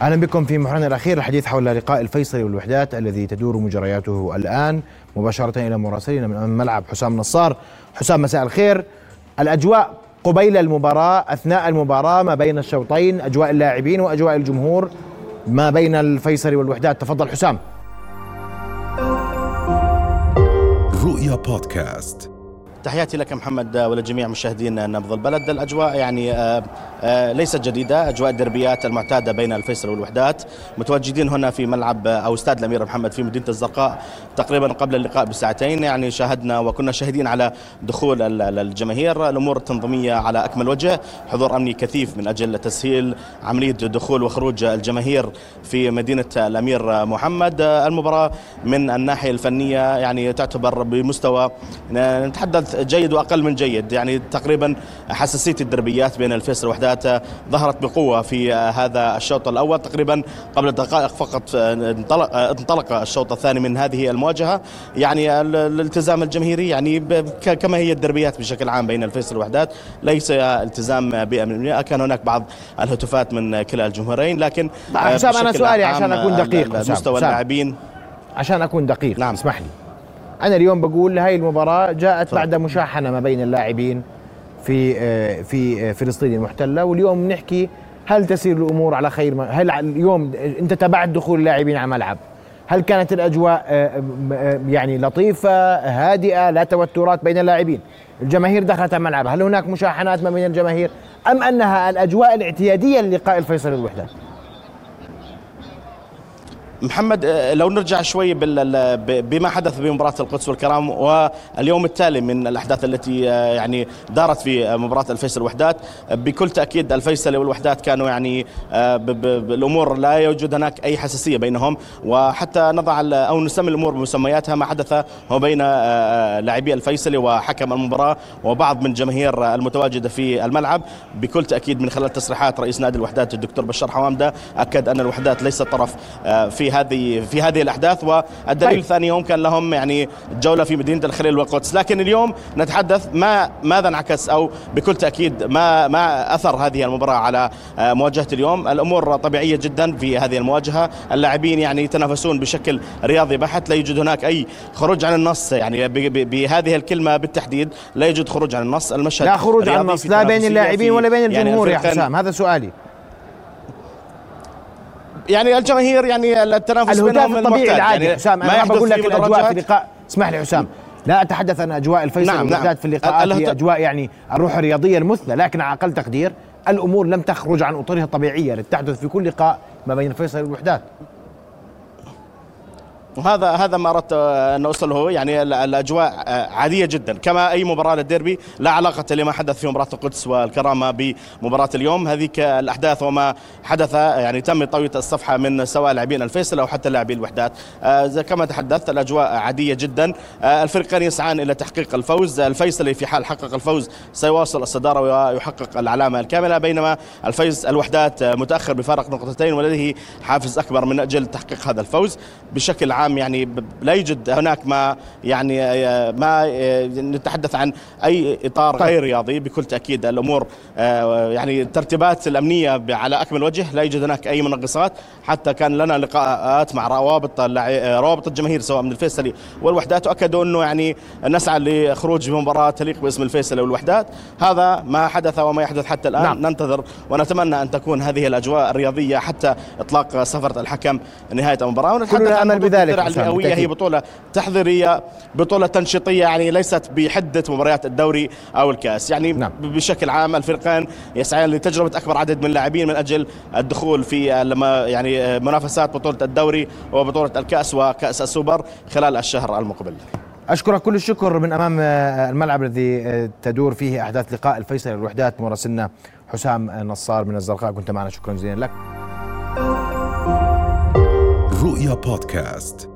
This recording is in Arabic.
أهلا بكم في محورنا الأخير الحديث حول لقاء الفيصلي والوحدات الذي تدور مجرياته الآن مباشرة إلى مراسلنا من أمام الملعب حسام نصار. حسام مساء الخير. الأجواء قبيل المباراة أثناء المباراة ما بين الشوطين أجواء اللاعبين وأجواء الجمهور ما بين الفيصلي والوحدات. تفضل حسام. رؤيا بودكاست. تحياتي لك محمد ولجميع مشاهدين نبض البلد. الأجواء يعني آه، ليست جديدة. أجواء الدربيات المعتادة بين الفيصل والوحدات. متواجدين هنا في ملعب أو استاد الأمير محمد في مدينة الزرقاء تقريبا قبل اللقاء بساعتين. يعني شاهدنا وكنا شاهدين على دخول الجماهير. الأمور التنظيميه على أكمل وجه. حضور أمني كثيف من أجل تسهيل عملية دخول وخروج الجماهير في مدينة الأمير محمد. المباراة من الناحية الفنية يعني تعتبر بمستوى نتحدث جيد وأقل من جيد. يعني تقريبا حساسية الدربيات بين الفيصل والوحدات ظهرت بقوة في هذا الشوط الأول. تقريبا قبل دقائق فقط انطلق انطلق الشوط الثاني من هذه المواجهة. يعني الالتزام الجماهيري يعني كما هي الدربيات بشكل عام بين الفيصل والوحدات ليس التزام 100% كان هناك بعض الهتافات من كلا الجمهورين لكن حسام أنا سؤالي عشان أكون دقيق مستوى اللاعبين. عشان أكون دقيق نعم. اسمح لي. أنا اليوم بقول هاي المباراة جاءت. بعد مشاحنة ما بين اللاعبين. في آه، في آه، فلسطين المحتلة. واليوم نحكي هل تسير الأمور على خير هل اليوم أنت تابعت دخول اللاعبين على الملعب؟ هل كانت الأجواء آه، يعني لطيفة هادئة لا توترات بين اللاعبين؟ الجماهير دخلت الملعب هل هناك مشاحنات ما بين الجماهير؟ أم أنها الأجواء الاعتيادية للقاء الفيصل الوحدات محمد آه، لو نرجع شوي بما حدث بمباراة القدس والكرام واليوم التالي من الأحداث التي آه، يعني دارت في مباراة الفيصل والوحدات بكل تأكيد الفيصل والوحدات كانوا يعني آه، بالأمور لا يوجد هناك أي حساسية بينهم. وحتى نضع أو نسمي الأمور بمسمياتها ما حدث هو بين لاعبي الفيصلي وحكم المباراة وبعض من جماهير المتواجدة في الملعب. بكل تأكيد من خلال تصريحات رئيس نادي الوحدات الدكتور بشار حوامدة أكد أن الوحدات ليست طرف في هذه في هذه الأحداث والدليل طيب. ثاني يوم كان لهم يعني جولة في مدينة الخليل والقدس. لكن اليوم نتحدث ما ماذا انعكس أو بكل تأكيد ما ما أثر هذه المباراة على آه، مواجهة اليوم؟ الأمور طبيعية جدا في هذه المواجهة. اللاعبين يعني يتنافسون بشكل رياضي بحت. لا يوجد هناك أي خروج عن النص. يعني بهذه الكلمة بالتحديد لا يوجد خروج عن النص. المشهد لا خروج عن النص. لا بين اللاعبين ولا بين يعني الجمهور يعني يا حسام. هذا سؤالي. يعني الجماهير يعني التنافس بينهم الطبيعي العادي. يعني حسام أنا بقول لك الأجواء في اللقاء اسمح لي حسام. لا أتحدث عن أجواء الفيصل نعم نعم. في اللقاءات هي أجواء يعني الروح الرياضية المثلى لكن على أقل تقدير الأمور لم تخرج عن أطرها الطبيعية التي تحدث في كل لقاء ما بين الفيصل والوحدات. وهذا هذا ما أردت أن أوصله يعني الأجواء عادية جدا كما أي مباراة للديربي لا علاقة لما حدث في مباراة القدس والكرامة بمباراة اليوم. هذيك الأحداث وما حدث يعني تم طويه الصفحة من سواء لاعبين الفيصل أو حتى لاعبي الوحدات. آه، كما تحدثت الأجواء عادية جدا. آه، الفريقين يسعان إلى تحقيق الفوز. الفيصلي في حال حقق الفوز سيواصل الصدارة ويحقق العلامة الكاملة بينما الفيز الوحدات متأخر بفارق نقطتين ولديه حافز أكبر من أجل تحقيق هذا الفوز. بشكل يعني لا يوجد هناك ما يعني ما نتحدث عن أي إطار طيب. غير رياضي. بكل تأكيد الأمور يعني الترتيبات الأمنية على أكمل وجه لا يوجد هناك أي منغصات. حتى كان لنا لقاءات مع روابط روابط الجماهير سواء من الفيصلي والوحدات. واكدوا أنه يعني نسعى لخروج بمباراه تليق باسم الفيصلي والوحدات. هذا ما حدث وما يحدث حتى الآن. نعم. ننتظر ونتمنى أن تكون هذه الأجواء الرياضية حتى إطلاق سفرة الحكم نهاية المباراة. ونتحدث كلنا امل بذلك. المئويه هي بطولة تحضيرية بطولة تنشيطية يعني ليست بحدة مباريات الدوري أو الكأس. يعني نعم. بشكل عام الفريقين يسعيان لتجربة أكبر عدد من اللاعبين من أجل الدخول في لما يعني منافسات بطولة الدوري وبطولة الكأس وكأس السوبر خلال الشهر المقبل. أشكرك كل الشكر من أمام الملعب الذي تدور فيه أحداث لقاء الفيصل الوحدات مراسلنا حسام نصار من الزرقاء. كنت معنا شكرا جزيلا لك. رؤيا بودكاست.